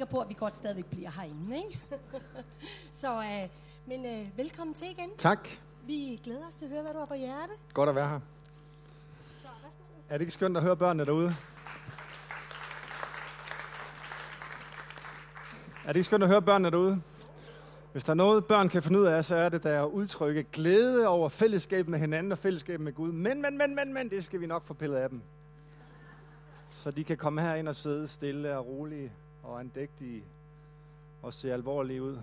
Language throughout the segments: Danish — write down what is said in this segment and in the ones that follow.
sikker på, at vi godt stadigvæk bliver herinde, ikke? så, øh, men øh, velkommen til igen. Tak. Vi glæder os til at høre, hvad du har på hjerte. Godt at være her. Så værsgo. Er det ikke skønt at høre børnene derude? Er det ikke skønt at høre børnene derude? Hvis der er noget, børn kan finde ud af, så er det der at udtrykke glæde over fællesskab med hinanden og fællesskab med Gud. Men, men, men, men, men, det skal vi nok få pillet af dem. Så de kan komme herind og sidde stille og rolige og andægtige og se alvorlige ud.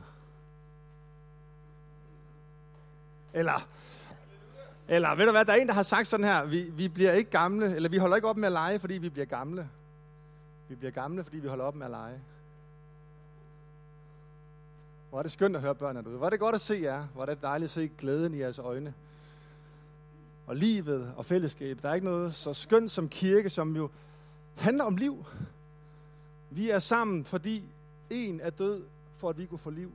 Eller, eller ved du hvad, der er en, der har sagt sådan her, vi, vi bliver ikke gamle, eller vi holder ikke op med at lege, fordi vi bliver gamle. Vi bliver gamle, fordi vi holder op med at lege. Hvor er det skønt at høre børnene derude. Hvor er det godt at se jer. Hvor er det dejligt at se glæden i jeres øjne. Og livet og fællesskab. Der er ikke noget så skønt som kirke, som jo handler om liv. Vi er sammen, fordi en er død, for at vi kunne få liv.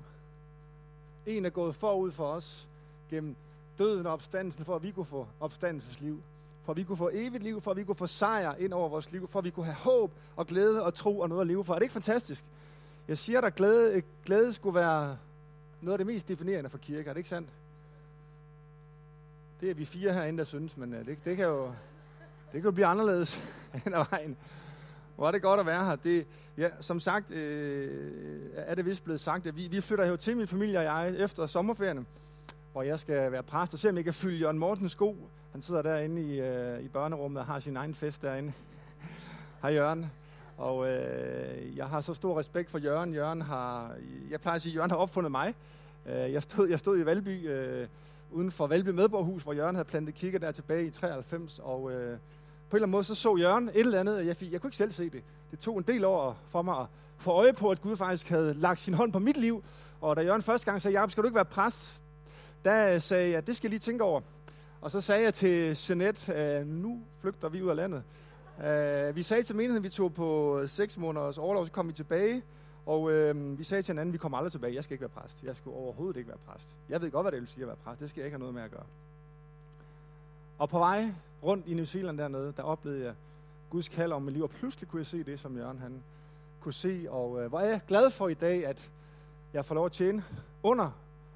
En er gået forud for os gennem døden og opstandelsen, for at vi kunne få opstandelsesliv. For at vi kunne få evigt liv, for at vi kunne få sejr ind over vores liv, for at vi kunne have håb og glæde og tro og noget at leve for. Er det ikke fantastisk? Jeg siger dig, glæde, glæde skulle være noget af det mest definerende for kirke. Er det ikke sandt? Det er vi fire herinde, der synes, men øh, det, det kan jo det kan jo blive anderledes hen ad vejen. Hvor er det godt at være her. Det, ja, som sagt øh, er det vist blevet sagt, at vi, vi flytter her til min familie og jeg efter sommerferien, hvor jeg skal være præst og se, om jeg kan fylde Jørgen Mortens sko. Han sidder derinde i, øh, i børnerummet og har sin egen fest derinde. Hej Jørgen. Og øh, jeg har så stor respekt for Jørgen. Jørgen har, jeg plejer at sige, at Jørgen har opfundet mig. Øh, jeg, stod, jeg stod i Valby, øh, uden for Valby Medborghus, hvor Jørgen havde plantet kigger der tilbage i 93. Og øh, på en eller anden måde, så så Jørgen et eller andet, jeg, fik, jeg kunne ikke selv se det. Det tog en del år for mig at få øje på, at Gud faktisk havde lagt sin hånd på mit liv. Og da Jørgen første gang sagde, Jacob, skal du ikke være præst? Der sagde jeg, det skal jeg lige tænke over. Og så sagde jeg til Jeanette, øh, nu flygter vi ud af landet. Uh, vi sagde til menigheden, at vi tog på 6 måneders overlov, så kom vi tilbage, og uh, vi sagde til hinanden, at vi kommer aldrig tilbage. Jeg skal ikke være præst. Jeg skal overhovedet ikke være præst. Jeg ved godt, hvad det vil sige at være præst. Det skal jeg ikke have noget med at gøre. Og på vej rundt i New Zealand dernede, der oplevede jeg Guds kald om mit liv, og pludselig kunne jeg se det, som Jørgen han kunne se. Og øh, hvor er jeg glad for i dag, at jeg får lov at tjene under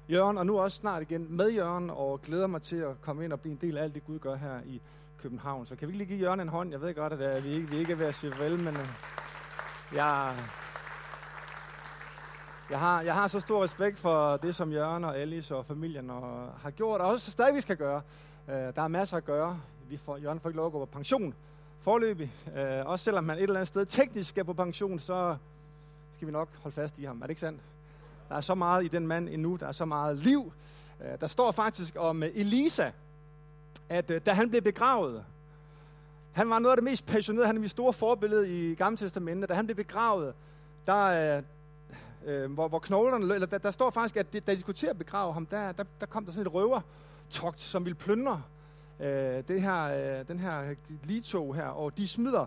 Jørgen, og nu også snart igen med Jørgen, og glæder mig til at komme ind og blive en del af alt det, Gud gør her i København. Så kan vi lige give Jørgen en hånd? Jeg ved godt, at øh, vi ikke, vi ikke er ved at sige vel, men øh, jeg, jeg, har, jeg har så stor respekt for det, som Jørgen og Alice og familien og, har gjort, og også stadig vi skal gøre. Øh, der er masser at gøre. Vi får, Jørgen får ikke lov at gå på pension forløbig. Øh, også selvom man et eller andet sted teknisk skal på pension, så skal vi nok holde fast i ham. Er det ikke sandt? Der er så meget i den mand endnu. Der er så meget liv. Øh, der står faktisk om øh, Elisa, at øh, da han blev begravet, han var noget af det mest passionerede, han er mit store forbillede i Gamle Testamentet, da han blev begravet, der, øh, øh hvor, hvor knoglerne, eller der, der står faktisk, at da de skulle til at begrave ham, der, der, der kom der sådan et røvertogt, som ville plyndre øh, det her, øh, den her ligetog her, og de smider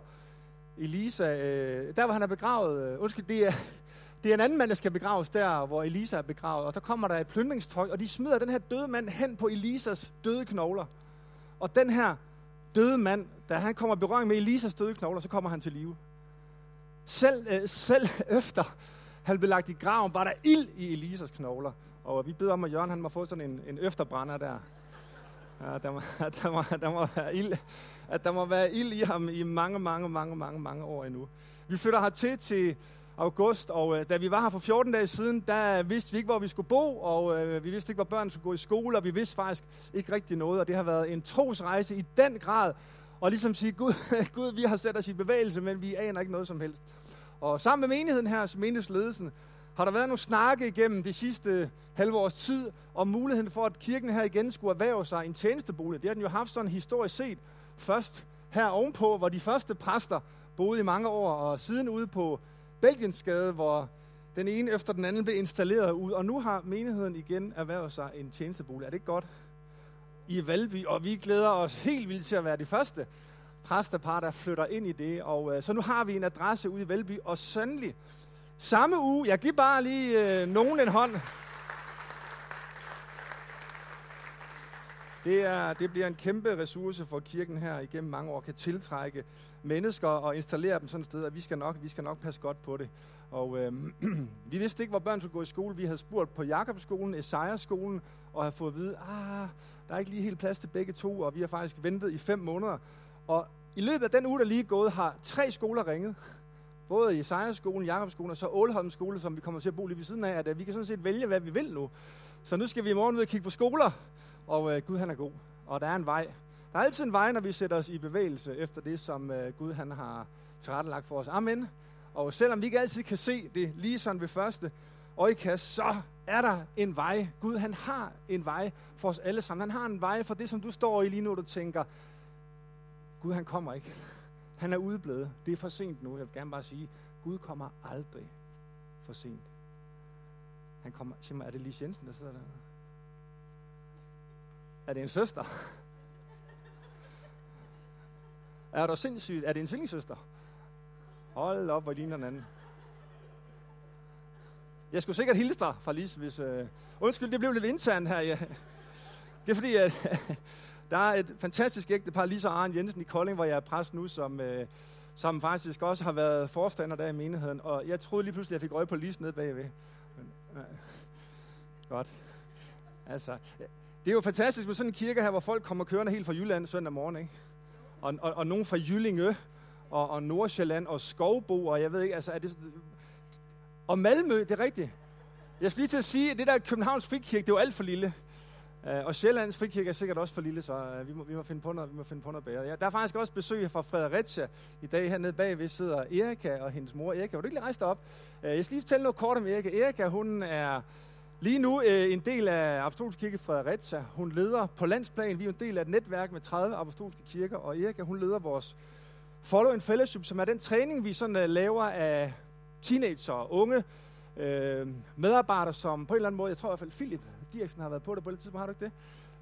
Elisa, øh, der hvor han er begravet, øh, undskyld, det er, det er en anden mand, der skal begraves der, hvor Elisa er begravet, og der kommer der et plyndringstogt, og de smider den her døde mand hen på Elisas døde knogler. Og den her døde mand, da han kommer i berøring med Elisas døde knogler, så kommer han til live. Selv, øh, selv efter han blev lagt i graven, var der ild i Elisas knogler. Og vi beder om, at Jørgen han må få sådan en, en efterbrænder der. Ja, der må, der, må, der må være ild, at der må være ild i ham i mange, mange, mange, mange, mange år endnu. Vi flytter hertil til august, og øh, da vi var her for 14 dage siden, der vidste vi ikke, hvor vi skulle bo, og øh, vi vidste ikke, hvor børn skulle gå i skole, og vi vidste faktisk ikke rigtig noget, og det har været en trosrejse i den grad, og ligesom sige, Gud, Gud, vi har sat os i bevægelse, men vi aner ikke noget som helst. Og sammen med menigheden her, menighedsledelsen, har der været nogle snakke igennem de sidste halve års tid om muligheden for, at kirken her igen skulle erhverve sig en tjenestebolig. Det har den jo haft sådan historisk set. Først her ovenpå, hvor de første præster boede i mange år, og siden ude på Belgiensgade, hvor den ene efter den anden blev installeret ud, og nu har menigheden igen erhvervet sig en tjenestebolig. Er det ikke godt? I Valby, og vi glæder os helt vildt til at være de første præstepar, der flytter ind i det. Og øh, så nu har vi en adresse ude i Valby, og sandelig samme uge, jeg giver bare lige øh, nogen en hånd. Det, er, det bliver en kæmpe ressource for kirken her igennem mange år, kan tiltrække mennesker og installere dem sådan et sted, at vi skal nok, vi skal nok passe godt på det. Og øh, vi vidste ikke, hvor børn skulle gå i skole. Vi havde spurgt på Jakobskolen, Esajaskolen, og havde fået at vide, ah, der er ikke lige helt plads til begge to, og vi har faktisk ventet i fem måneder. Og i løbet af den uge, der lige er gået, har tre skoler ringet. Både i Esajas-skolen, Jakobskolen og så Ålholm skole, som vi kommer til at bo lige ved siden af, at øh, vi kan sådan set vælge, hvad vi vil nu. Så nu skal vi i morgen ud og kigge på skoler, og øh, Gud han er god, og der er en vej. Der er altid en vej, når vi sætter os i bevægelse efter det, som øh, Gud han har tilrettelagt for os. Amen. Og selvom vi ikke altid kan se det lige sådan ved første øjekast, så er der en vej. Gud han har en vej for os alle sammen. Han har en vej for det, som du står i lige nu, og du tænker, Gud han kommer ikke. Han er udeblevet. Det er for sent nu. Jeg vil gerne bare sige, Gud kommer aldrig for sent. Han kommer, sig mig, er det Lise Jensen, der sidder der? Er det en søster? Er du sindssygt? Er det en tvillingssøster? Hold op, hvor ligner den anden. Jeg skulle sikkert hilse dig fra Lise, hvis... Øh... Undskyld, det blev lidt internt her. Ja. Det er fordi, at der er et fantastisk ægtepar, Lisa og Arne Jensen i Kolding, hvor jeg er præst nu, som, øh, som faktisk også har været forstander der i menigheden. Og jeg troede lige pludselig, at jeg fik øje på Lise nede bagved. Men, øh, godt. Altså, det er jo fantastisk med sådan en kirke her, hvor folk kommer kørende helt fra Jylland søndag morgen, ikke? Og, og, og nogen fra Jyllinge, og, og Nordsjælland, og Skovbo, og jeg ved ikke, altså er det... Og Malmø, det er rigtigt. Jeg skal lige til at sige, at det der Københavns Frikirke, det er jo alt for lille. Uh, og Sjællands Frikirke er sikkert også for lille, så uh, vi, må, vi, må finde på noget, vi må finde på noget bedre. Ja, der er faktisk også besøg fra Fredericia i dag. Hernede bagved sidder Erika og hendes mor. Erika, vil du ikke lige rejse dig op? Uh, jeg skal lige fortælle noget kort om Erika. Erika, hun er Lige nu en del af Apostolsk Kirke Fredericia. Hun leder på landsplan. Vi er en del af et netværk med 30 apostolske kirker, og Erika, hun leder vores Follow in Fellowship, som er den træning, vi sådan laver af teenager og unge uh, medarbejdere, som på en eller anden måde, jeg tror i hvert fald Philip Dirksen har været på det på et tidspunkt, har du ikke det?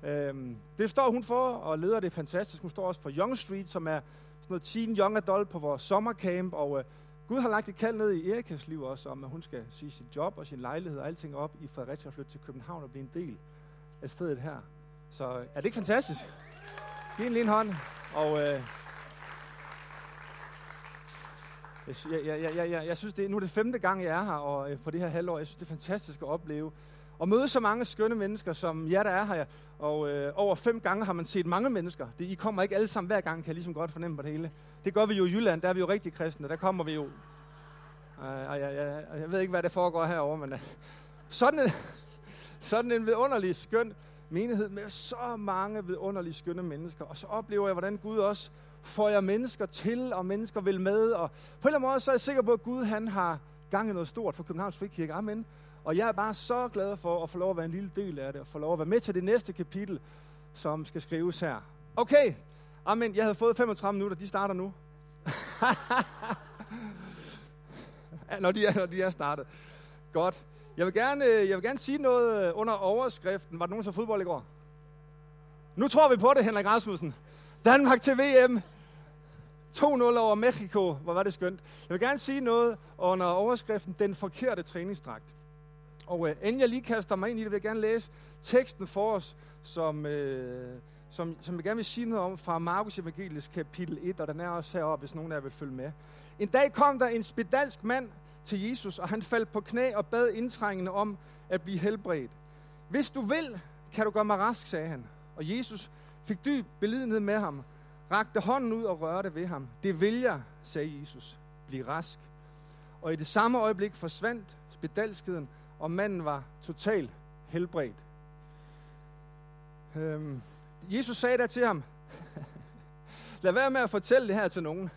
Øhm, det står hun for, og leder det fantastisk. Hun står også for Young Street, som er sådan noget teen young adult på vores sommercamp, og øh, Gud har lagt et kald ned i Erikas liv også, om at hun skal sige sit job og sin lejlighed og alting op i Fredericia og flytte til København og blive en del af stedet her. Så øh, er det ikke fantastisk? Giv en lille hånd. Og øh, jeg, jeg, jeg, jeg, jeg, jeg synes, det nu er det femte gang, jeg er her og, øh, på det her halvår. Jeg synes, det er fantastisk at opleve. Og møde så mange skønne mennesker, som jer, der er her. Og øh, over fem gange har man set mange mennesker. Det, I kommer ikke alle sammen hver gang, kan jeg ligesom godt fornemme på det hele. Det gør vi jo i Jylland, der er vi jo rigtig kristne. Der kommer vi jo... Øh, jeg, jeg, jeg, jeg ved ikke, hvad det foregår herovre, men øh, sådan, en, sådan en vidunderlig skøn menighed med så mange vidunderlige skønne mennesker. Og så oplever jeg, hvordan Gud også får jeg mennesker til, og mennesker vil med. Og på en eller anden måde, så er jeg sikker på, at Gud han har gang i noget stort for Københavns Frikirke. Amen. Og jeg er bare så glad for at få lov at være en lille del af det, og få lov at være med til det næste kapitel, som skal skrives her. Okay, amen, jeg havde fået 35 minutter, de starter nu. når, de er, når de er startet. Godt. Jeg vil, gerne, øh, jeg vil gerne sige noget øh, under overskriften. Var der nogen, der fodbold i går? Nu tror vi på det, Henrik Rasmussen. Danmark til VM. 2-0 over Mexico. Hvor var det skønt. Jeg vil gerne sige noget under overskriften Den forkerte træningsdragt. Og øh, inden jeg lige kaster mig ind i det, vil jeg gerne læse teksten for os, som, øh, som, som jeg gerne vil sige noget om fra Markus Evangelisk kapitel 1, og den er også heroppe, hvis nogen af jer vil følge med. En dag kom der en spedalsk mand til Jesus, og han faldt på knæ og bad indtrængende om at blive helbredt. Hvis du vil, kan du gøre mig rask, sagde han. Og Jesus fik dyb belidenhed med ham, rakte hånden ud og rørte ved ham. Det vil jeg, sagde Jesus. Bliv rask. Og i det samme øjeblik forsvandt spedalskheden, og manden var totalt helbredt. Øhm, Jesus sagde der til ham, lad være med at fortælle det her til nogen.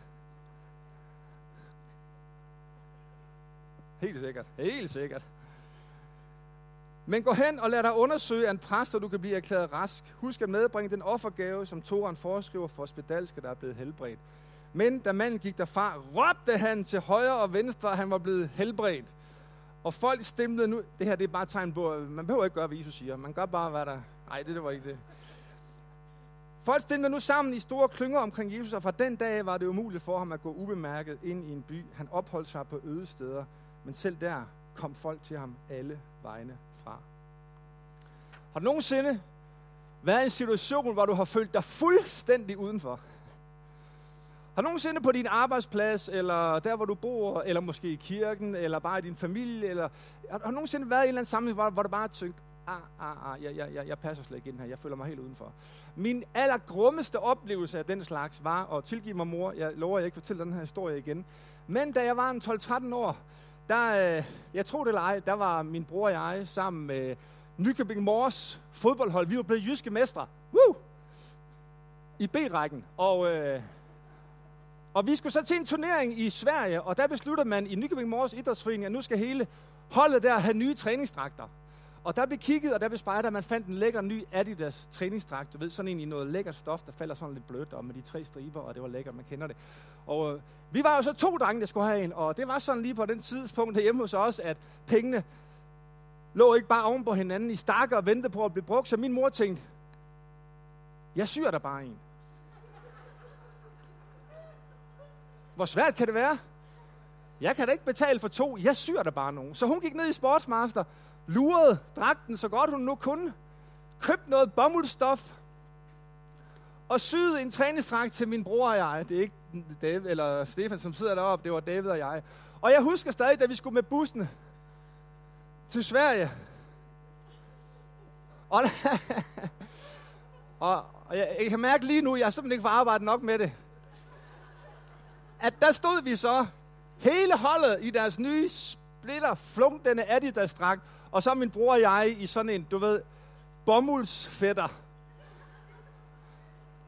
Helt sikkert, helt sikkert. Men gå hen og lad dig undersøge af en præst, og du kan blive erklæret rask. Husk at medbringe den offergave, som Toren foreskriver for spedalske, der er blevet helbredt. Men da manden gik derfra, råbte han til højre og venstre, at han var blevet helbredt. Og folk stemte nu, det her det er bare et tegn på, man behøver ikke gøre, hvad Jesus siger. Man gør bare, hvad der... Nej, det, det var ikke det. Folk stemte nu sammen i store klynger omkring Jesus, og fra den dag var det umuligt for ham at gå ubemærket ind i en by. Han opholdt sig på øde steder, men selv der kom folk til ham alle vegne fra. Har du nogensinde været i en situation, hvor du har følt dig fuldstændig udenfor? Har du nogensinde på din arbejdsplads, eller der, hvor du bor, eller måske i kirken, eller bare i din familie, eller har, har du nogensinde været i en eller anden sammenhæng, hvor, hvor du bare tænkte, ah, ah, ah, jeg, jeg, jeg, jeg passer slet ikke ind her, jeg føler mig helt udenfor. Min allergrummeste oplevelse af den slags var, og tilgive mig mor, jeg lover, jeg ikke fortæller den her historie igen, men da jeg var en 12-13 år, der, øh, jeg tror det eller ej, der var min bror og jeg sammen med Nykøbing Mors fodboldhold. Vi var blevet jyske mestre. Woo! I B-rækken. Og, øh, og vi skulle så til en turnering i Sverige, og der besluttede man i Nykøbing Mors Idrætsforening, at nu skal hele holdet der have nye træningsdragter. Og der blev kigget, og der blev spejder, at man fandt en lækker ny Adidas træningsdragt. Du ved, sådan en i noget lækkert stof, der falder sådan lidt blødt, og med de tre striber, og det var lækkert, man kender det. Og øh, vi var jo så to drenge, der skulle have en, og det var sådan lige på den tidspunkt hjemme hos os, at pengene lå ikke bare oven på hinanden i stakker og ventede på at blive brugt, så min mor tænkte, jeg syr der bare en. Hvor svært kan det være? Jeg kan da ikke betale for to, jeg syr der bare nogen. Så hun gik ned i Sportsmaster, lurede dragten så godt hun nu kunne, købte noget bomuldstof, og syede en træningsdragt til min bror og jeg. Det er ikke David, eller Stefan, som sidder deroppe, det var David og jeg. Og jeg husker stadig, da vi skulle med bussen til Sverige. Og, og, og jeg, jeg kan mærke lige nu, jeg har simpelthen ikke fået arbejdet nok med det. At der stod vi så, hele holdet i deres nye splitter, flunkende Adidas-dragt, og så min bror og jeg i sådan en, du ved, bomuldsfætter.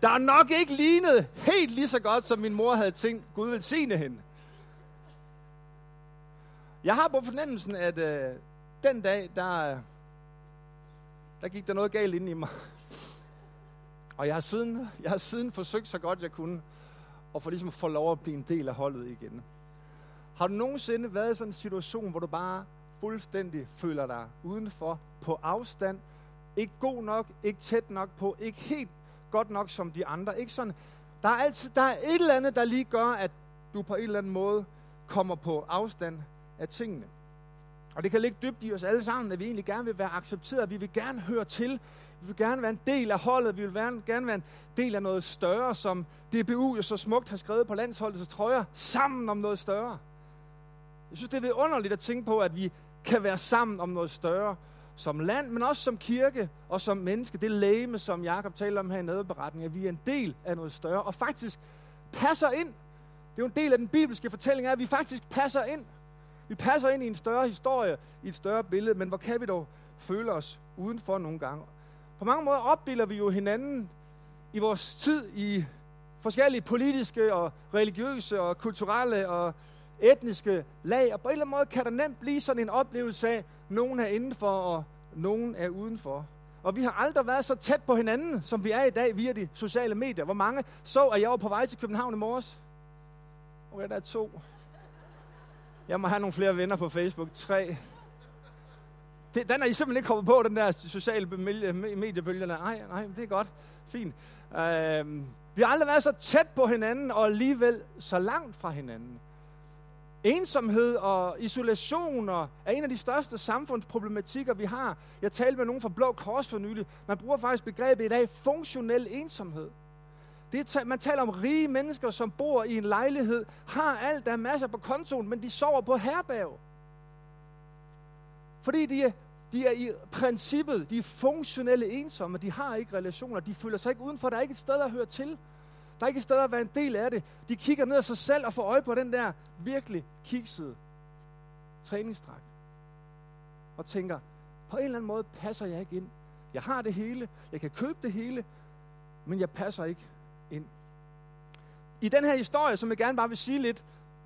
Der nok ikke lignet helt lige så godt, som min mor havde tænkt, Gud velsigne hende. Jeg har på fornemmelsen, at øh, den dag, der, der gik der noget galt ind i mig. Og jeg har siden, jeg har siden forsøgt så godt jeg kunne, og få, ligesom få lov at blive en del af holdet igen. Har du nogensinde været i sådan en situation, hvor du bare fuldstændig føler dig udenfor, på afstand, ikke god nok, ikke tæt nok på, ikke helt godt nok som de andre. Ikke sådan, der er altid der er et eller andet, der lige gør, at du på en eller anden måde kommer på afstand af tingene. Og det kan ligge dybt i os alle sammen, at vi egentlig gerne vil være accepteret. Vi vil gerne høre til. Vi vil gerne være en del af holdet. Vi vil gerne være en del af noget større, som DBU jo så smukt har skrevet på landsholdet, så trøjer sammen om noget større. Jeg synes, det er underligt at tænke på, at vi kan være sammen om noget større som land, men også som kirke og som menneske. Det læme, som Jakob taler om her i nedberetningen, at vi er en del af noget større, og faktisk passer ind. Det er jo en del af den bibelske fortælling, at vi faktisk passer ind. Vi passer ind i en større historie, i et større billede, men hvor kan vi dog føle os udenfor nogle gange? På mange måder opdeler vi jo hinanden i vores tid i forskellige politiske og religiøse og kulturelle og etniske lag, og på en eller anden måde kan der nemt blive sådan en oplevelse af, at nogen er indenfor, og nogen er udenfor. Og vi har aldrig været så tæt på hinanden, som vi er i dag via de sociale medier. Hvor mange så, at jeg var på vej til København i morges? Okay, der er to. Jeg må have nogle flere venner på Facebook. Tre. Det, den er I simpelthen ikke kommet på, den der sociale mediebølge. Nej, nej, det er godt. Fint. Uh, vi har aldrig været så tæt på hinanden, og alligevel så langt fra hinanden. Ensomhed og isolation er en af de største samfundsproblematikker, vi har. Jeg talte med nogen fra Blå Kors for nylig. Man bruger faktisk begrebet i dag funktionel ensomhed. Det er, man taler om rige mennesker, som bor i en lejlighed, har alt, der er masser på kontoen, men de sover på herberg. Fordi de er, de er i princippet, de er funktionelle ensomme, de har ikke relationer, de føler sig ikke udenfor, der er ikke et sted at høre til. Der er ikke et sted at være en del af det. De kigger ned af sig selv og får øje på den der virkelig kiksede træningsdragt. Og tænker, på en eller anden måde passer jeg ikke ind. Jeg har det hele, jeg kan købe det hele, men jeg passer ikke ind. I den her historie, som jeg gerne bare vil sige lidt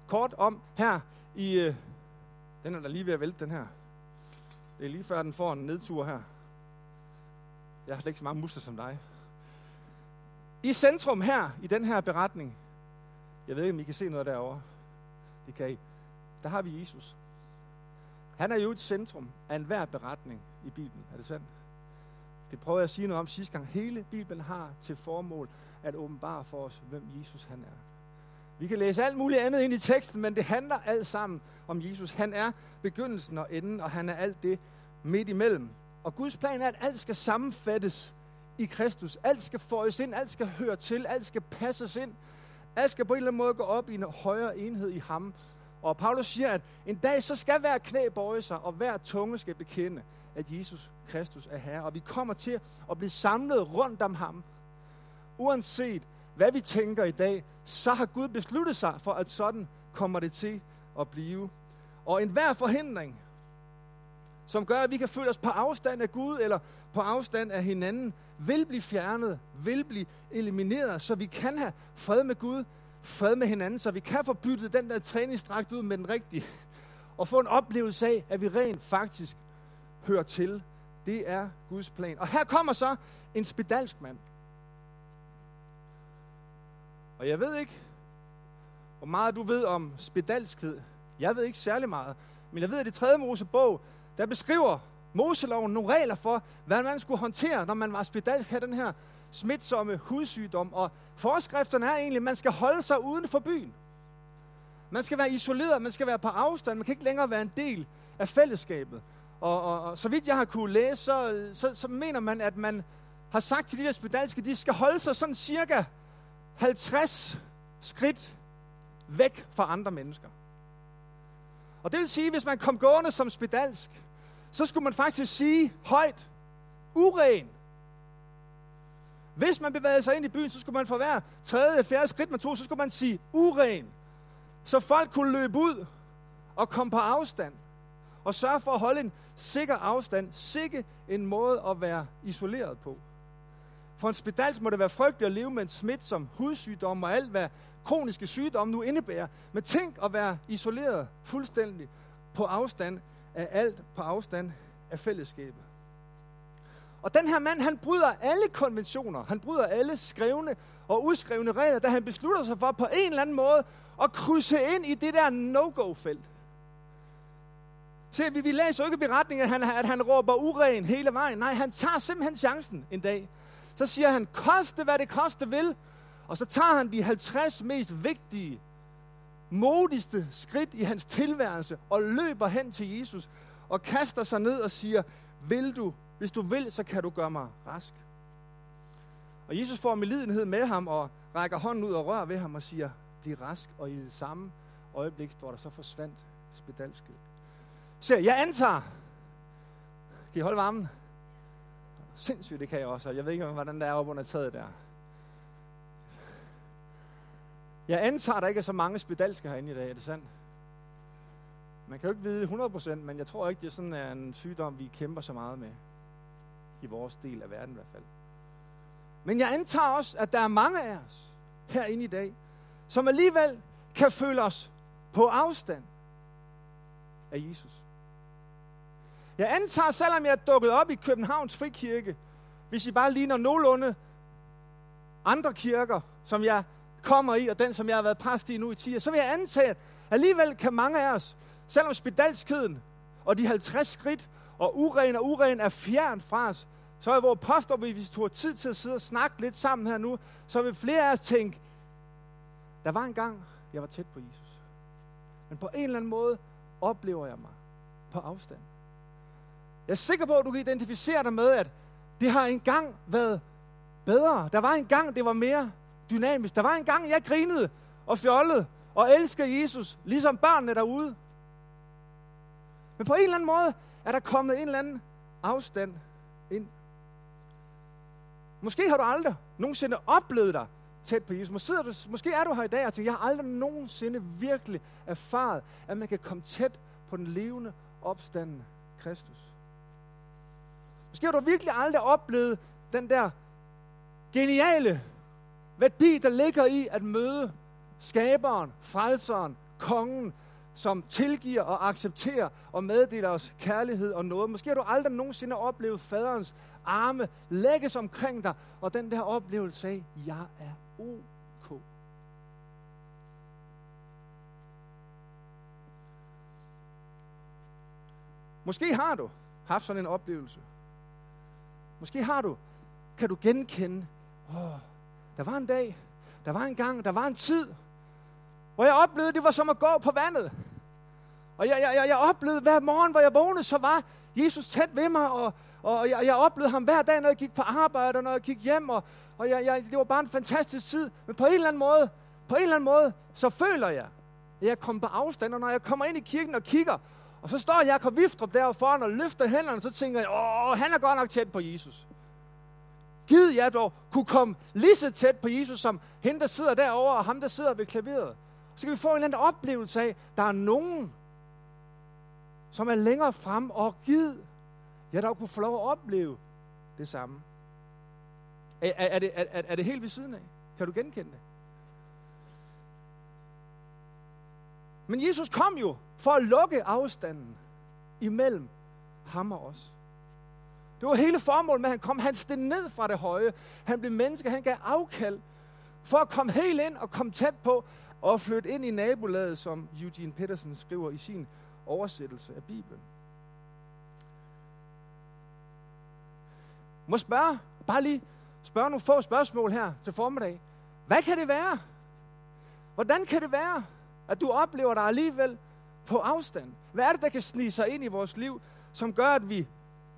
kort om her i... Øh, den er der lige ved at vælte, den her. Det er lige før, den får en nedtur her. Jeg har slet ikke så mange muskler som dig. I centrum her, i den her beretning, jeg ved ikke, om I kan se noget derovre. Det kan I. Der har vi Jesus. Han er jo et centrum af enhver beretning i Bibelen. Er det sandt? Det prøver jeg at sige noget om sidste gang. Hele Bibelen har til formål at åbenbare for os, hvem Jesus han er. Vi kan læse alt muligt andet ind i teksten, men det handler alt sammen om Jesus. Han er begyndelsen og enden, og han er alt det midt imellem. Og Guds plan er, at alt skal sammenfattes i Kristus. Alt skal føjes ind, alt skal høre til, alt skal passes ind. Alt skal på en eller anden måde gå op i en højere enhed i ham. Og Paulus siger, at en dag så skal hver knæ bøje sig, og hver tunge skal bekende, at Jesus Kristus er Herre. Og vi kommer til at blive samlet rundt om ham. Uanset hvad vi tænker i dag, så har Gud besluttet sig for, at sådan kommer det til at blive. Og enhver forhindring, som gør, at vi kan føle os på afstand af Gud eller på afstand af hinanden, vil blive fjernet, vil blive elimineret, så vi kan have fred med Gud, fred med hinanden, så vi kan få byttet den der træningsdragt ud med den rigtige, og få en oplevelse af, at vi rent faktisk hører til. Det er Guds plan. Og her kommer så en spedalsk mand. Og jeg ved ikke, hvor meget du ved om spedalskhed. Jeg ved ikke særlig meget. Men jeg ved, at i 3. Mosebog, der beskriver Moseloven nogle regler for, hvad man skulle håndtere, når man var spedalsk, her den her smitsomme hudsygdom. Og forskrifterne er egentlig, at man skal holde sig uden for byen. Man skal være isoleret, man skal være på afstand, man kan ikke længere være en del af fællesskabet. Og, og, og så vidt jeg har kunne læse, så, så, så mener man, at man har sagt til de der spedalske, de skal holde sig sådan cirka 50 skridt væk fra andre mennesker. Og det vil sige, at hvis man kom gående som spedalsk, så skulle man faktisk sige højt, uren. Hvis man bevægede sig ind i byen, så skulle man for hver tredje eller fjerde skridt, man tog, så skulle man sige uren. Så folk kunne løbe ud og komme på afstand. Og sørge for at holde en sikker afstand. Sikke en måde at være isoleret på. For en spedals må det være frygteligt at leve med en smitsom hudsygdom og alt, hvad kroniske sygdomme nu indebærer. Men tænk at være isoleret fuldstændig på afstand af alt, på afstand af fællesskabet. Og den her mand, han bryder alle konventioner. Han bryder alle skrevne og uskrevne regler, da han beslutter sig for på en eller anden måde at krydse ind i det der no-go-felt. Se, vi, vi læser jo ikke beretningen, at han, at han råber uren hele vejen. Nej, han tager simpelthen chancen en dag. Så siger han, koste hvad det koste vil. Og så tager han de 50 mest vigtige, modigste skridt i hans tilværelse og løber hen til Jesus og kaster sig ned og siger, vil du, hvis du vil, så kan du gøre mig rask. Og Jesus får medlidenhed med ham og rækker hånden ud og rører ved ham og siger, bliv rask. Og i det samme øjeblik, hvor der så forsvandt spedalsket. Så jeg antager, kan I holde varmen? Sindssygt, det kan jeg også. Jeg ved ikke, hvordan der er oppe under taget der. Jeg antager, der ikke er så mange spedalske herinde i dag, er det sandt? Man kan jo ikke vide 100%, men jeg tror ikke, det er sådan en sygdom, vi kæmper så meget med. I vores del af verden i hvert fald. Men jeg antager også, at der er mange af os herinde i dag, som alligevel kan føle os på afstand af Jesus. Jeg antager, selvom jeg er dukket op i Københavns Frikirke, hvis I bare ligner nogenlunde andre kirker, som jeg kommer i, og den, som jeg har været præst i nu i 10 år, så vil jeg antage, at alligevel kan mange af os, selvom spedalskheden og de 50 skridt og uren og uren er fjern fra os, så er vores påstår, hvis vi tog tid til at sidde og snakke lidt sammen her nu, så vil flere af os tænke, der var en gang, jeg var tæt på Jesus. Men på en eller anden måde oplever jeg mig på afstand. Jeg er sikker på, at du kan identificere dig med, at det har engang været bedre. Der var en gang, det var mere dynamisk. Der var en gang, jeg grinede og fjollede og elskede Jesus, ligesom børnene derude. Men på en eller anden måde er der kommet en eller anden afstand ind. Måske har du aldrig nogensinde oplevet dig tæt på Jesus. Måske, du, måske er du her i dag og tænker, jeg har aldrig nogensinde virkelig erfaret, at man kan komme tæt på den levende, opstandende Kristus. Måske har du virkelig aldrig oplevet den der geniale værdi, der ligger i at møde skaberen, frelseren, kongen, som tilgiver og accepterer og meddeler os kærlighed og noget. Måske har du aldrig nogensinde oplevet faderens arme lægges omkring dig, og den der oplevelse af, jeg er ok. Måske har du haft sådan en oplevelse. Måske har du, kan du genkende, åh, der var en dag, der var en gang, der var en tid, hvor jeg oplevede, det var som at gå på vandet. Og jeg, jeg, jeg oplevede hver morgen, hvor jeg vågnede, så var Jesus tæt ved mig, og, og jeg, jeg oplevede ham hver dag, når jeg gik på arbejde, og når jeg gik hjem, og, og jeg, jeg, det var bare en fantastisk tid. Men på en eller anden måde, på en eller anden måde, så føler jeg, at jeg kommer på afstand, og når jeg kommer ind i kirken og kigger, og så står Jakob Viftrup der foran og løfter hænderne, så tænker jeg, åh, han er godt nok tæt på Jesus. Gid jeg dog kunne komme lige så tæt på Jesus, som hende, der sidder derovre, og ham, der sidder ved klaveret. Så kan vi få en eller anden oplevelse af, der er nogen, som er længere frem, og gid jeg dog kunne få lov at opleve det samme. Er, er, er, det, er, er det helt ved siden af? Kan du genkende det? Men Jesus kom jo for at lukke afstanden imellem ham og os. Det var hele formålet med, at han kom. Han steg ned fra det høje. Han blev menneske. Han gav afkald for at komme helt ind og komme tæt på og flytte ind i nabolaget, som Eugene Peterson skriver i sin oversættelse af Bibelen. Må spørge, bare lige spørge nogle få spørgsmål her til formiddag. Hvad kan det være? Hvordan kan det være, at du oplever dig alligevel på afstand? Hvad er det, der kan snige sig ind i vores liv, som gør, at vi,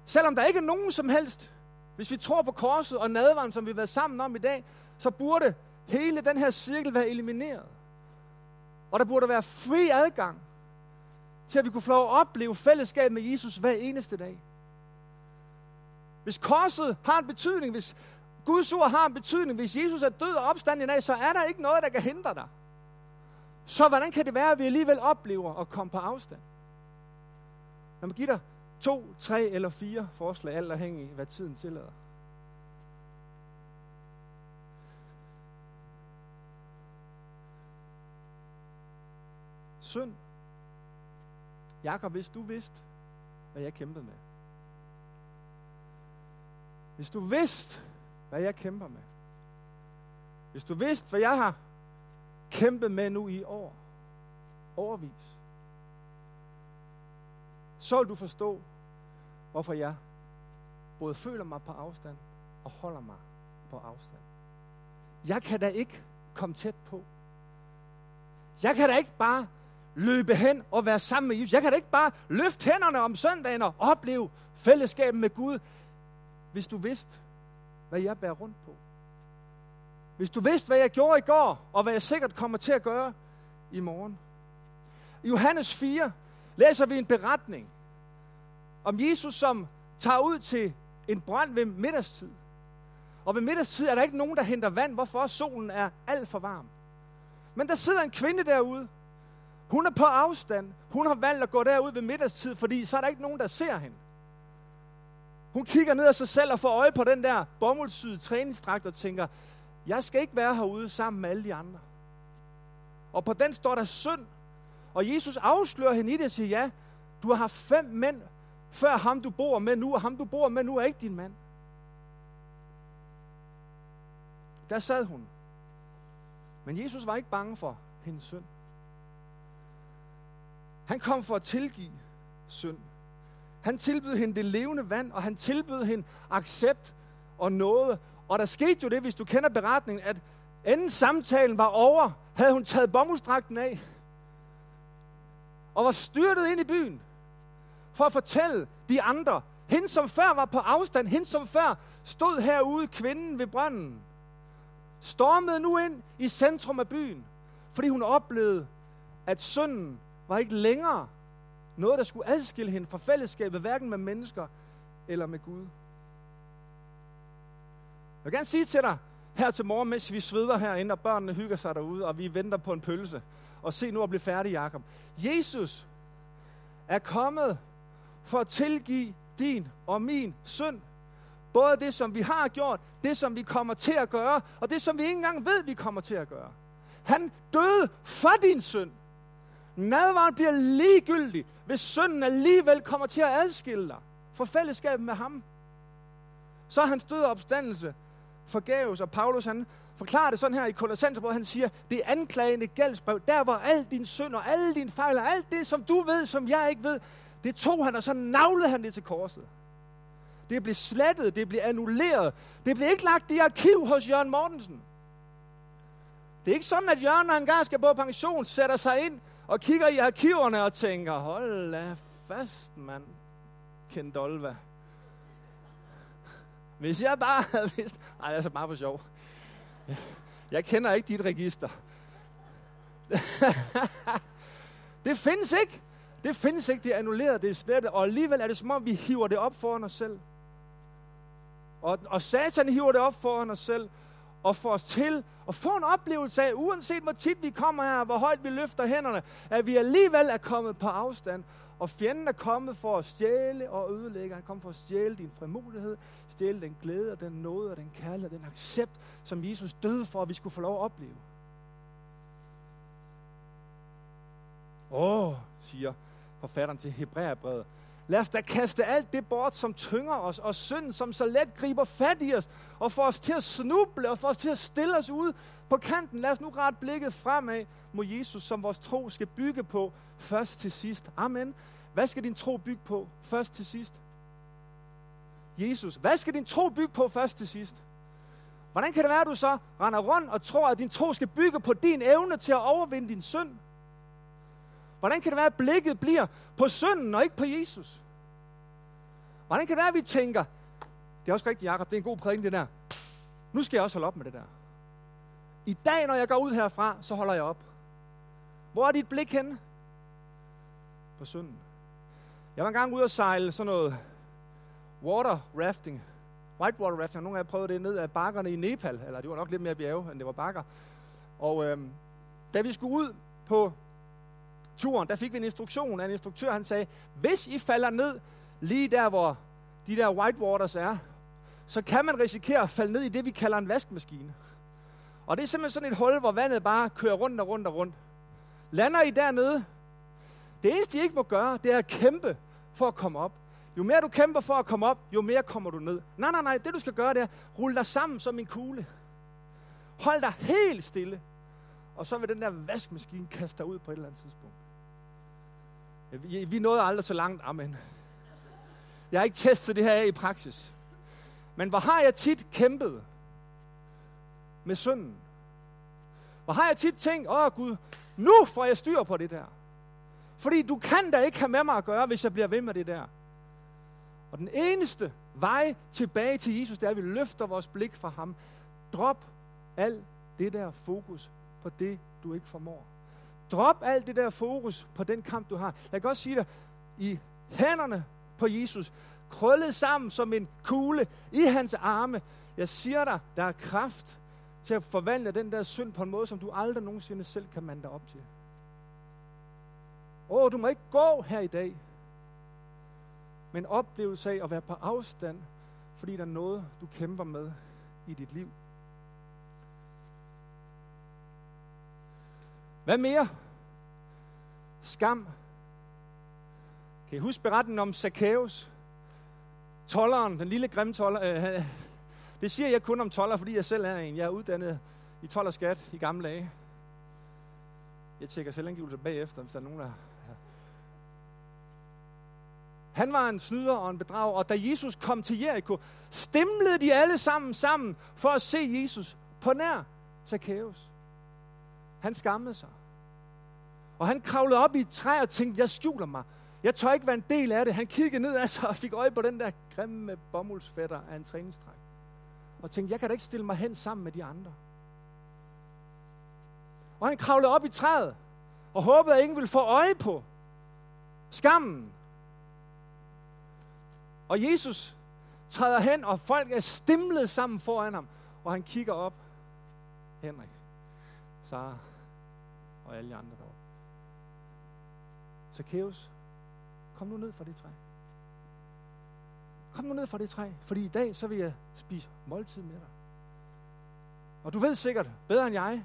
selvom der ikke er nogen som helst, hvis vi tror på korset og nadvaren, som vi har været sammen om i dag, så burde hele den her cirkel være elimineret. Og der burde være fri adgang til, at vi kunne få lov at opleve fællesskab med Jesus hver eneste dag. Hvis korset har en betydning, hvis Guds ord har en betydning, hvis Jesus er død og opstanden i dag, så er der ikke noget, der kan hindre dig. Så hvordan kan det være, at vi alligevel oplever at komme på afstand? Lad mig give dig to, tre eller fire forslag, alt afhængig af, hvad tiden tillader. Synd. Jakob, hvis du vidste, hvad jeg kæmpede med. Hvis du vidste, hvad jeg kæmper med. Hvis du vidste, hvad jeg har kæmpet med nu i år, overvis, så vil du forstå, hvorfor jeg både føler mig på afstand og holder mig på afstand. Jeg kan da ikke komme tæt på. Jeg kan da ikke bare løbe hen og være sammen med Jesus. Jeg kan da ikke bare løfte hænderne om søndagen og opleve fællesskabet med Gud, hvis du vidste, hvad jeg bærer rundt på. Hvis du vidste, hvad jeg gjorde i går, og hvad jeg sikkert kommer til at gøre i morgen. I Johannes 4 læser vi en beretning om Jesus, som tager ud til en brand ved middagstid. Og ved middagstid er der ikke nogen, der henter vand, hvorfor solen er alt for varm. Men der sidder en kvinde derude. Hun er på afstand. Hun har valgt at gå derud ved middagstid, fordi så er der ikke nogen, der ser hende. Hun kigger ned af sig selv og får øje på den der bomuldsyde træningsdragt og tænker, jeg skal ikke være herude sammen med alle de andre. Og på den står der synd. Og Jesus afslører hende i det og siger, ja, du har haft fem mænd, før ham du bor med nu, og ham du bor med nu er ikke din mand. Der sad hun. Men Jesus var ikke bange for hendes synd. Han kom for at tilgive synd. Han tilbød hende det levende vand, og han tilbød hende accept og noget. Og der skete jo det, hvis du kender beretningen, at inden samtalen var over, havde hun taget bomuldsdragten af og var styrtet ind i byen for at fortælle de andre, hende som før var på afstand, hende som før stod herude, kvinden ved brønden, stormede nu ind i centrum af byen, fordi hun oplevede, at synden var ikke længere noget, der skulle adskille hende fra fællesskabet, hverken med mennesker eller med Gud. Jeg vil gerne sige til dig, her til morgen, mens vi sveder herinde, og børnene hygger sig derude, og vi venter på en pølse. Og se nu at blive færdig, Jakob. Jesus er kommet for at tilgive din og min synd. Både det, som vi har gjort, det, som vi kommer til at gøre, og det, som vi ikke engang ved, vi kommer til at gøre. Han døde for din synd. Nadvaren bliver ligegyldig, hvis synden alligevel kommer til at adskille dig fra fællesskabet med ham. Så er hans død og opstandelse forgæves, og Paulus han forklarer det sådan her i Kolossenserbrevet, han siger, det er anklagende gældsbrev, der var al din synd og alle dine fejl og alt det, som du ved, som jeg ikke ved, det tog han, og så navlede han det til korset. Det blev slettet, det blev annulleret. Det blev ikke lagt i arkiv hos Jørgen Mortensen. Det er ikke sådan, at Jørgen, når han engang skal på pension, sætter sig ind og kigger i arkiverne og tænker, hold da fast, mand, Kendolva. Hvis jeg bare havde vidst... Nej, det er så bare for sjov. Jeg kender ikke dit register. det findes ikke. Det findes ikke, det er annulleret, det er slettet, og alligevel er det som om, vi hiver det op foran os selv. Og, og satan hiver det op foran os selv, og få os til at få en oplevelse af, uanset hvor tit vi kommer her, hvor højt vi løfter hænderne, at vi alligevel er kommet på afstand, og fjenden er kommet for at stjæle og ødelægge. Han kommer for at stjæle din frimodighed, stjæle den glæde og den nåde og den kærlighed og den accept, som Jesus døde for, at vi skulle få lov at opleve. Åh, siger forfatteren til Hebræerbrevet. Lad os da kaste alt det bort, som tynger os, og synden, som så let griber fat i os, og får os til at snuble, og får os til at stille os ud på kanten. Lad os nu ret blikket fremad mod Jesus, som vores tro skal bygge på, først til sidst. Amen. Hvad skal din tro bygge på, først til sidst? Jesus. Hvad skal din tro bygge på, først til sidst? Hvordan kan det være, at du så render rundt og tror, at din tro skal bygge på din evne til at overvinde din synd? Hvordan kan det være, at blikket bliver på synden og ikke på Jesus? Hvordan kan det være, at vi tænker, det er også rigtigt, Jacob, det er en god prædiken, det der. Nu skal jeg også holde op med det der. I dag, når jeg går ud herfra, så holder jeg op. Hvor er dit blik henne? På synden. Jeg var engang ude og sejle sådan noget water rafting. Whitewater rafting. Nogle af jer prøvede det ned af bakkerne i Nepal. Eller det var nok lidt mere bjerge, end det var bakker. Og øhm, da vi skulle ud på turen, der fik vi en instruktion af en instruktør. Han sagde, hvis I falder ned lige der, hvor de der whitewaters er, så kan man risikere at falde ned i det, vi kalder en vaskemaskine. Og det er simpelthen sådan et hul, hvor vandet bare kører rundt og rundt og rundt. Lander I dernede, det eneste, I ikke må gøre, det er at kæmpe for at komme op. Jo mere du kæmper for at komme op, jo mere kommer du ned. Nej, nej, nej, det du skal gøre, det er, rulle dig sammen som en kugle. Hold dig helt stille. Og så vil den der vaskemaskine kaste dig ud på et eller andet tidspunkt. Vi, vi nåede aldrig så langt, amen. Jeg har ikke testet det her af i praksis. Men hvor har jeg tit kæmpet med synden? Hvor har jeg tit tænkt, åh Gud, nu får jeg styr på det der. Fordi du kan da ikke have med mig at gøre, hvis jeg bliver ved med det der. Og den eneste vej tilbage til Jesus, det er, at vi løfter vores blik fra ham. Drop alt det der fokus på det, du ikke formår. Drop alt det der fokus på den kamp, du har. Jeg kan også sige dig, i hænderne på Jesus, krøllet sammen som en kugle i hans arme. Jeg siger dig, der er kraft til at forvandle den der synd på en måde, som du aldrig nogensinde selv kan mande dig op til. Åh, du må ikke gå her i dag men oplevelse af at være på afstand, fordi der er noget, du kæmper med i dit liv. Hvad mere? Skam. Kan I huske beretningen om Zacchaeus? Tolleren, den lille grimme toller. Øh, det siger jeg kun om toller, fordi jeg selv er en. Jeg er uddannet i tollerskat i gamle dage. Jeg tjekker selvangivelse bagefter, hvis der er nogen, der... Han var en snyder og en bedrager, og da Jesus kom til Jericho, stemlede de alle sammen sammen for at se Jesus på nær Zacchaeus. Han skammede sig. Og han kravlede op i et træ og tænkte, jeg skjuler mig. Jeg tør ikke være en del af det. Han kiggede ned af sig og fik øje på den der grimme bomuldsfætter af en træningstræk. Og tænkte, jeg kan da ikke stille mig hen sammen med de andre. Og han kravlede op i træet og håbede, at ingen ville få øje på skammen. Og Jesus træder hen, og folk er stimlet sammen foran ham. Og han kigger op. Henrik, Sara og alle de andre der Zacchaeus, kom nu ned fra det træ. Kom nu ned fra det træ, fordi i dag så vil jeg spise måltid med dig. Og du ved sikkert, bedre end jeg,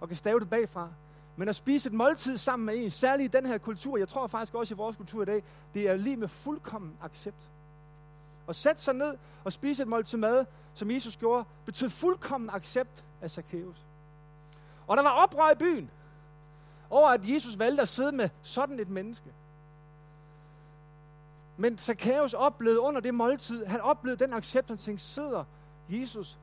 og kan stave det bagfra, men at spise et måltid sammen med en, særligt i den her kultur, jeg tror faktisk også i vores kultur i dag, det er lige med fuldkommen accept. At sætte sig ned og spise et måltid mad, som Jesus gjorde, betød fuldkommen accept af Zacchaeus. Og der var oprør i byen over, at Jesus valgte at sidde med sådan et menneske. Men Zacchaeus oplevede under det måltid, han oplevede den accept, han tænkte, sidder Jesus,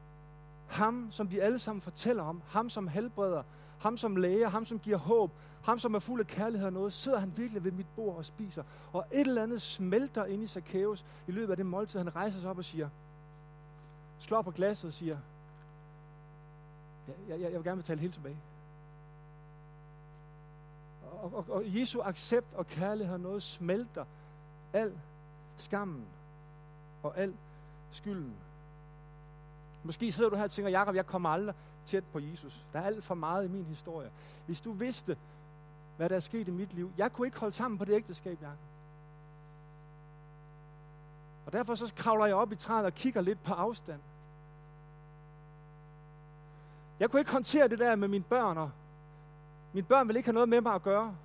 ham som vi alle sammen fortæller om, ham som helbreder, ham som læger, ham som giver håb, ham som er fuld af kærlighed og noget, sidder han virkelig ved mit bord og spiser. Og et eller andet smelter ind i Zacchaeus i løbet af det måltid. Han rejser sig op og siger, slår på glasset og siger, jeg, jeg, jeg vil gerne betale helt tilbage og, og, og Jesu accept og kærlighed noget smelter al skammen og al skylden. Måske sidder du her og tænker, Jakob, jeg kommer aldrig tæt på Jesus. Der er alt for meget i min historie. Hvis du vidste, hvad der er sket i mit liv. Jeg kunne ikke holde sammen på det ægteskab, Jacob. Og derfor så kravler jeg op i træet og kigger lidt på afstand. Jeg kunne ikke håndtere det der med mine børn, og mine børn vil ikke have noget med mig at gøre.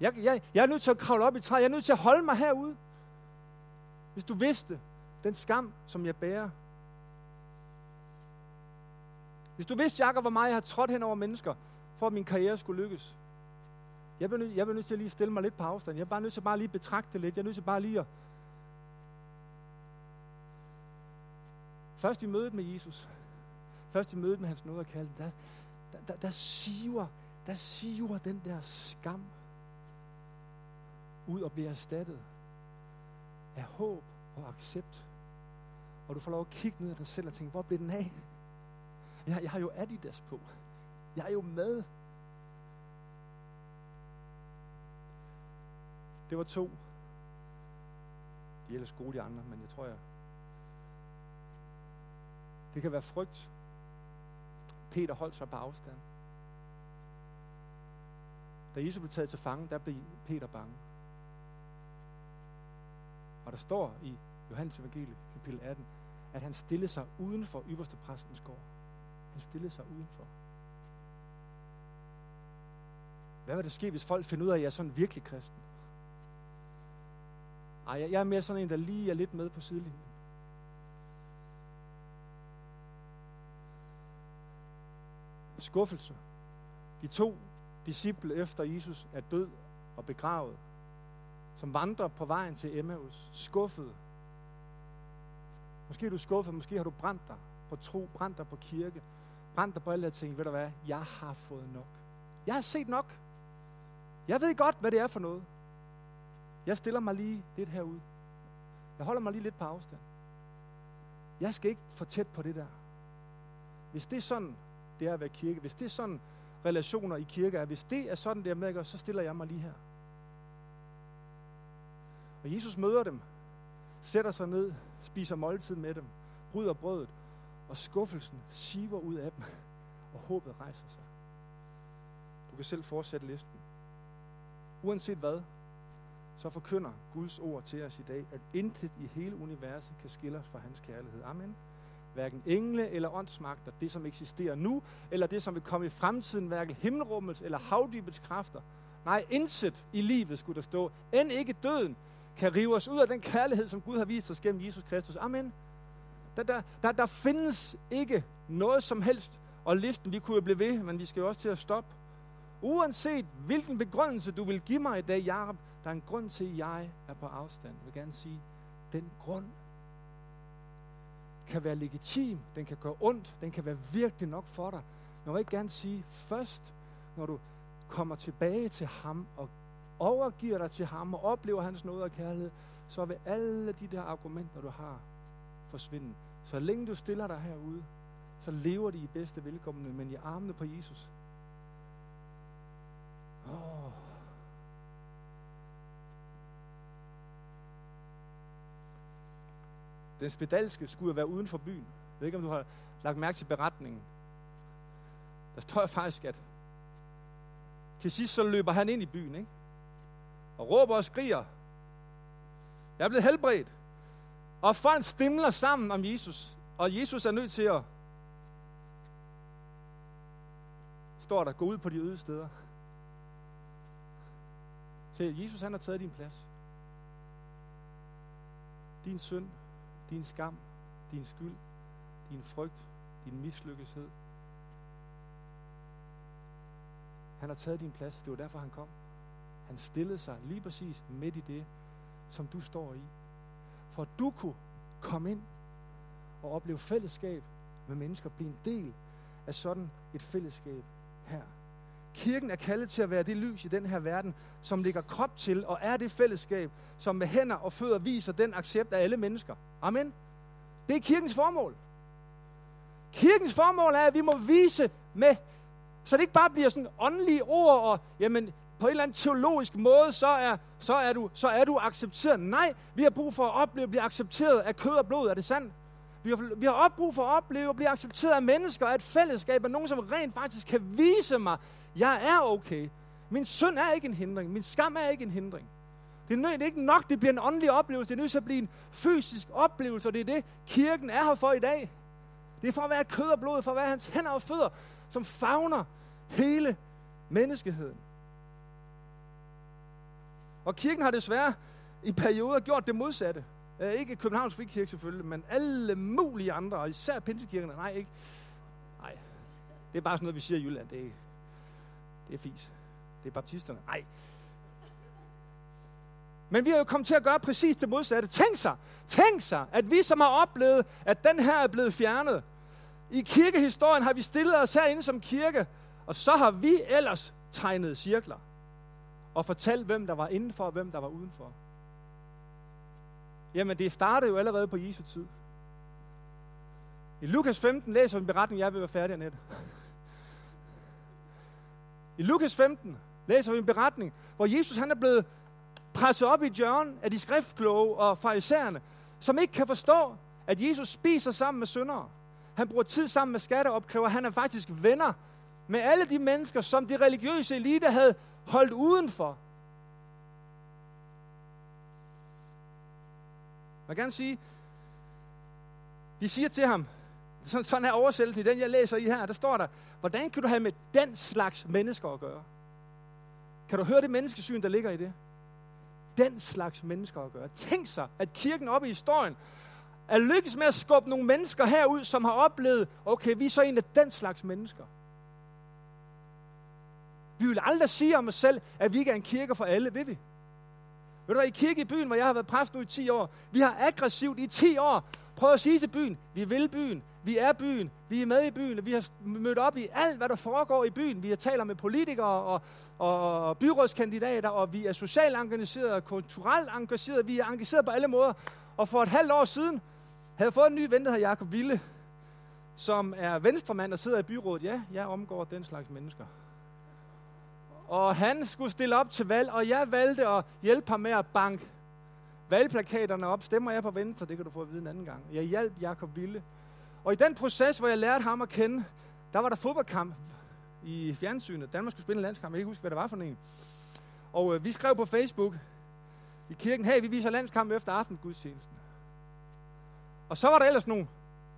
Jeg, jeg, jeg er nødt til at kravle op i træet. Jeg er nødt til at holde mig herude. Hvis du vidste den skam, som jeg bærer. Hvis du vidste, Jakob, hvor meget jeg har trådt hen over mennesker, for at min karriere skulle lykkes. Jeg bliver, nød, jeg bliver nødt til at lige stille mig lidt på afstand. Jeg er bare nødt til at bare lige betragte det lidt. Jeg er nødt til bare lige at... Først i mødet med Jesus, først i mødet med hans nåde og kalde, der, der, der, siver, der siver den der skam ud og bliver erstattet af håb og accept. Og du får lov at kigge ned ad dig selv og tænke, hvor blev den af? Jeg, jeg har jo Adidas på. Jeg er jo med. Det var to. De er ellers gode, de andre, men jeg tror, jeg... Det kan være frygt. Peter holdt sig på afstand. Da Jesus blev taget til fange, der blev Peter bange. Og der står i Johannes evangelie, kapitel 18, at han stillede sig uden for ypperste præstens gård. Han stillede sig udenfor. Hvad vil der ske, hvis folk finder ud af, at jeg er sådan virkelig kristen? Ej, jeg, er mere sådan en, der lige er lidt med på sidelinjen. Skuffelse. De to disciple efter Jesus er død og begravet, som vandrer på vejen til Emmaus, skuffet. Måske er du skuffet, måske har du brændt dig på tro, brændt dig på kirke, brændt dig på alle de ting. Ved du hvad? Jeg har fået nok. Jeg har set nok. Jeg ved godt, hvad det er for noget. Jeg stiller mig lige lidt herude. Jeg holder mig lige lidt på afstand. Jeg skal ikke for tæt på det der. Hvis det er sådan, det er at være kirke, hvis det er sådan, relationer i kirke er, hvis det er sådan, det er med, så stiller jeg mig lige her. Og Jesus møder dem, sætter sig ned, spiser måltid med dem, bryder brødet, og skuffelsen siver ud af dem, og håbet rejser sig. Du kan selv fortsætte listen. Uanset hvad, så forkynder Guds ord til os i dag, at intet i hele universet kan skille os fra hans kærlighed. Amen. Hverken engle eller åndsmagter, det som eksisterer nu, eller det som vil komme i fremtiden, hverken himmelrummets eller havdybets kræfter. Nej, indsæt i livet skulle der stå. End ikke døden kan rive os ud af den kærlighed, som Gud har vist os gennem Jesus Kristus. Amen. Der, der, der, der findes ikke noget som helst, og listen, vi kunne jo blive ved, men vi skal jo også til at stoppe. Uanset hvilken begrundelse du vil give mig i dag, Jacob, der er en grund til, at jeg er på afstand. Jeg vil gerne sige, den grund kan være legitim, den kan gøre ondt, den kan være virkelig nok for dig. Men jeg vil ikke gerne sige, først når du kommer tilbage til ham og overgiver dig til ham og oplever hans nåde og kærlighed, så vil alle de der argumenter, du har, forsvinde. Så længe du stiller dig herude, så lever de i bedste velkomne, men i armene på Jesus. Oh. Den spedalske skulle være uden for byen. Jeg ved ikke, om du har lagt mærke til beretningen. Der står faktisk, at til sidst så løber han ind i byen, ikke? Og råber og skriger. Jeg er blevet helbredt. Og folk stimler sammen om Jesus. Og Jesus er nødt til at, står der, gå ud på de øde steder. Se, Jesus han har taget din plads. Din synd, din skam, din skyld, din frygt, din mislykkeshed. Han har taget din plads. Det var derfor, han kom. Han stillede sig lige præcis midt i det, som du står i. For at du kunne komme ind og opleve fællesskab med mennesker, blive en del af sådan et fællesskab her. Kirken er kaldet til at være det lys i den her verden, som ligger krop til og er det fællesskab, som med hænder og fødder viser den accept af alle mennesker. Amen. Det er kirkens formål. Kirkens formål er, at vi må vise med Så det ikke bare bliver sådan åndelige ord, og jamen, på en eller anden teologisk måde, så er, så er, du, så er du accepteret. Nej, vi har brug for at opleve at blive accepteret af kød og blod. Er det sandt? Vi har, vi har brug for at opleve at blive accepteret af mennesker, af et fællesskab, af nogen, som rent faktisk kan vise mig, jeg er okay. Min synd er ikke en hindring. Min skam er ikke en hindring. Det er, nød, det er ikke nok, det bliver en åndelig oplevelse. Det er nødt til at blive en fysisk oplevelse, og det er det, kirken er her for i dag. Det er for at være kød og blod, for at være hans hænder og fødder, som fagner hele menneskeheden. Og kirken har desværre i perioder gjort det modsatte. Uh, ikke Københavns Frikirke selvfølgelig, men alle mulige andre, og især pinsekirkerne. Nej, ikke. Nej, det er bare sådan noget, vi siger i Jylland. Det er, det er fis. Det er baptisterne. Nej. Men vi har jo kommet til at gøre præcis det modsatte. Tænk sig, tænk sig, at vi som har oplevet, at den her er blevet fjernet. I kirkehistorien har vi stillet os herinde som kirke, og så har vi ellers tegnet cirkler og fortalt, hvem der var indenfor og hvem der var udenfor. Jamen, det startede jo allerede på Jesu tid. I Lukas 15 læser vi en beretning, jeg vil være færdig, Annette. I Lukas 15 læser vi en beretning, hvor Jesus han er blevet presset op i hjørnet af de skriftkloge og farisæerne, som ikke kan forstå, at Jesus spiser sammen med syndere. Han bruger tid sammen med skatteopkræver. Han er faktisk venner med alle de mennesker, som de religiøse elite havde holdt udenfor. Man kan sige, de siger til ham, sådan, sådan her oversættelse i den, jeg læser i her, der står der, hvordan kan du have med den slags mennesker at gøre? Kan du høre det menneskesyn, der ligger i det? Den slags mennesker at gøre. Tænk sig, at kirken oppe i historien er lykkes med at skubbe nogle mennesker herud, som har oplevet, okay, vi er så en af den slags mennesker. Vi vil aldrig sige om os selv, at vi ikke er en kirke for alle, vil vi? Ved du hvad, i kirke i byen, hvor jeg har været præst nu i 10 år, vi har aggressivt i 10 år Prøv at sige til byen, vi vil byen, vi er byen, vi er med i byen, vi har mødt op i alt, hvad der foregår i byen. Vi har talt med politikere og, og byrådskandidater, og vi er socialt engageret og kulturelt engageret. Vi er engageret på alle måder. Og for et halvt år siden havde jeg fået en ny ven, der hedder Jacob Ville, som er venstremand og sidder i byrådet. Ja, jeg omgår den slags mennesker og han skulle stille op til valg, og jeg valgte at hjælpe ham med at banke valgplakaterne op. Stemmer jeg på Venstre, det kan du få at vide en anden gang. Jeg hjalp Jakob Ville. Og i den proces, hvor jeg lærte ham at kende, der var der fodboldkamp i fjernsynet. Danmark skulle spille en landskamp. Jeg kan ikke huske, hvad det var for en. Og øh, vi skrev på Facebook i kirken, hey, vi viser landskamp efter aftengudstjenesten. Og så var der ellers nogle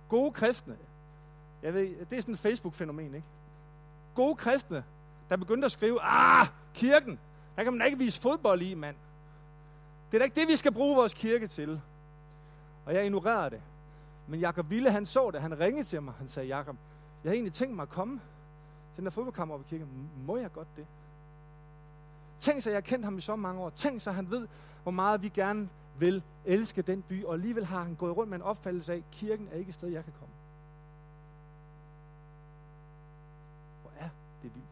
gode kristne. Jeg ved, det er sådan et Facebook-fænomen, ikke? Gode kristne, der begyndte at skrive, ah, kirken, der kan man da ikke vise fodbold i, mand. Det er da ikke det, vi skal bruge vores kirke til. Og jeg ignorerede det. Men Jakob Ville, han så det. Han ringede til mig. Han sagde, Jakob, jeg havde egentlig tænkt mig at komme til den der fodboldkamp op i kirken. Må jeg godt det? Tænk sig, jeg har kendt ham i så mange år. Tænk sig, han ved, hvor meget vi gerne vil elske den by. Og alligevel har han gået rundt med en opfattelse af, at kirken er ikke et sted, jeg kan komme. Hvor er det vildt.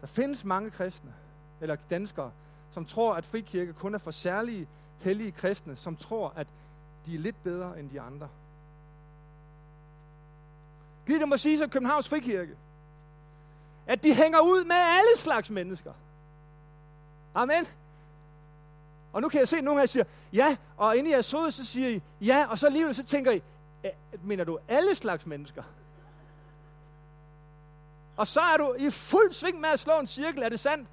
Der findes mange kristne, eller danskere, som tror, at frikirke kun er for særlige, hellige kristne, som tror, at de er lidt bedre end de andre. Giv dem at sige sig Københavns Frikirke, at de hænger ud med alle slags mennesker. Amen. Og nu kan jeg se, at nogen af jer siger, ja, og inde i jeres hoved, så siger I, ja, og så alligevel så tænker I, mener du alle slags mennesker? Og så er du i fuld sving med at slå en cirkel. Er det sandt?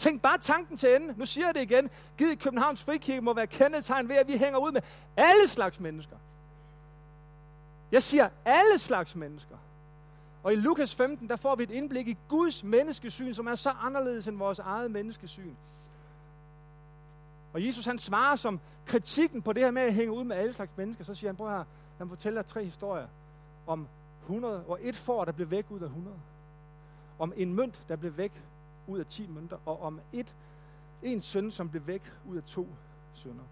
Tænk bare tanken til ende. Nu siger jeg det igen. Givet Københavns Frikirke må være kendetegn ved, at vi hænger ud med alle slags mennesker. Jeg siger alle slags mennesker. Og i Lukas 15, der får vi et indblik i Guds menneskesyn, som er så anderledes end vores eget menneskesyn. Og Jesus han svarer som kritikken på det her med at hænge ud med alle slags mennesker. Så siger han, prøv her, han fortæller tre historier om 100, og et får, der blev væk ud af 100 om en mønt, der blev væk ud af 10 mønter, og om et, en søn, som blev væk ud af to sønner.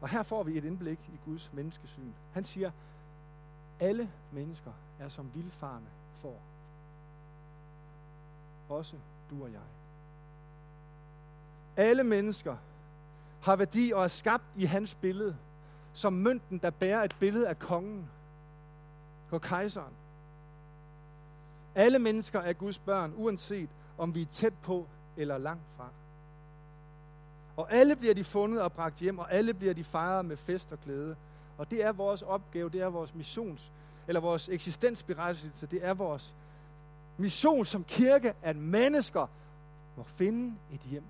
Og her får vi et indblik i Guds menneskesyn. Han siger, alle mennesker er som vildfarne får. Også du og jeg. Alle mennesker har værdi og er skabt i hans billede, som mønten, der bærer et billede af kongen på kejseren. Alle mennesker er Guds børn, uanset om vi er tæt på eller langt fra. Og alle bliver de fundet og bragt hjem, og alle bliver de fejret med fest og glæde. Og det er vores opgave, det er vores missions, eller vores eksistensberettigelse, det er vores mission som kirke, at mennesker må finde et hjem.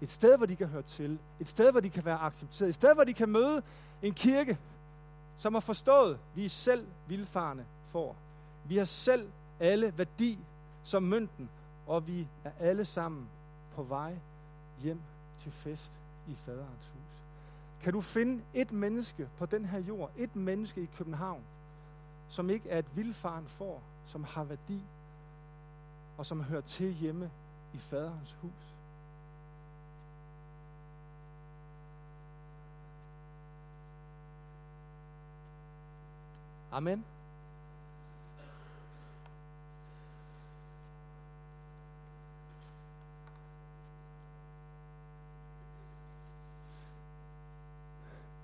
Et sted, hvor de kan høre til. Et sted, hvor de kan være accepteret. Et sted, hvor de kan møde en kirke, som har forstået, at vi er selv vilfarne får. Vi har selv alle værdi som mønten, og vi er alle sammen på vej hjem til fest i faderens hus. Kan du finde et menneske på den her jord, et menneske i København, som ikke er et vildfaren får, som har værdi, og som hører til hjemme i faderens hus? Amen.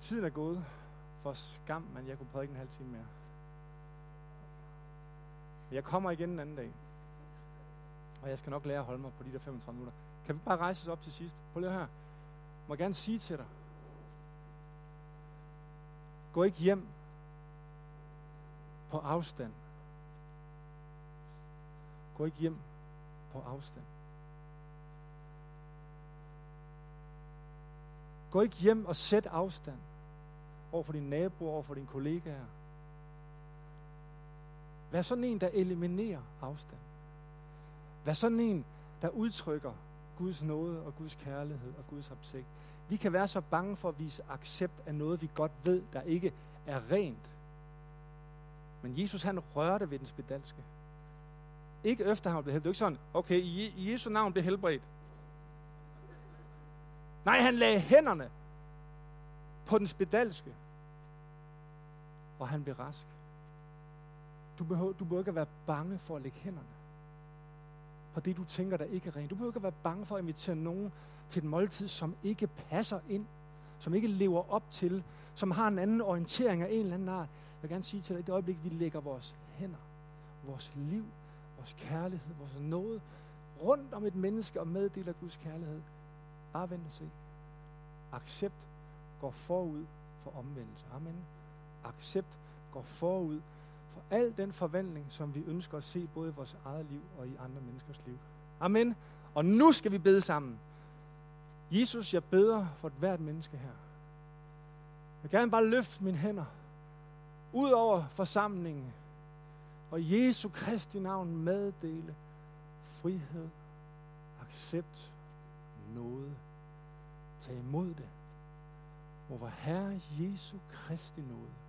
Tiden er gået for skam, men jeg kunne prædike en halv time mere. Men jeg kommer igen en anden dag. Og jeg skal nok lære at holde mig på de der 35 minutter. Kan vi bare rejse os op til sidst? Prøv lige her. Jeg må gerne sige til dig. Gå ikke hjem på afstand. Gå ikke hjem på afstand. Gå ikke hjem og sæt afstand over for dine naboer, over for dine kollegaer. Vær sådan en, der eliminerer afstand. Vær sådan en, der udtrykker Guds nåde og Guds kærlighed og Guds opsigt. Vi kan være så bange for at vise accept af noget, vi godt ved, der ikke er rent. Men Jesus han rørte ved den spedalske. Ikke efter han blev helbredt. Det er ikke sådan, okay, i Jesu navn blev helbredt. Nej, han lagde hænderne på den spedalske. Og han blev rask. Du behøver, du behøver ikke at være bange for at lægge hænderne på det, du tænker, der ikke er rent. Du behøver ikke at være bange for at invitere nogen til et måltid, som ikke passer ind, som ikke lever op til, som har en anden orientering af en eller anden art. Jeg vil gerne sige til dig, at i det øjeblik, vi lægger vores hænder, vores liv, vores kærlighed, vores nåde rundt om et menneske og meddeler Guds kærlighed, bare vent og se. Accept går forud for omvendelse. Amen. Accept går forud for al den forvandling, som vi ønsker at se både i vores eget liv og i andre menneskers liv. Amen. Og nu skal vi bede sammen. Jesus, jeg beder for et hvert menneske her. Jeg vil gerne bare løfte mine hænder ud over forsamlingen og Jesu Kristi navn meddele frihed, accept, nåde. Tag imod det. Må vor Herre Jesu Kristi nåde.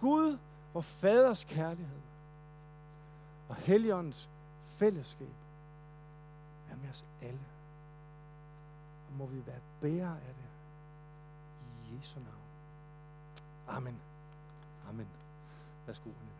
Gud, vor Faders kærlighed og Helligåndens fællesskab er med os alle. Og må vi være bærere af det. I Jesu navn. Amen. Amen. Værsgo, Annette.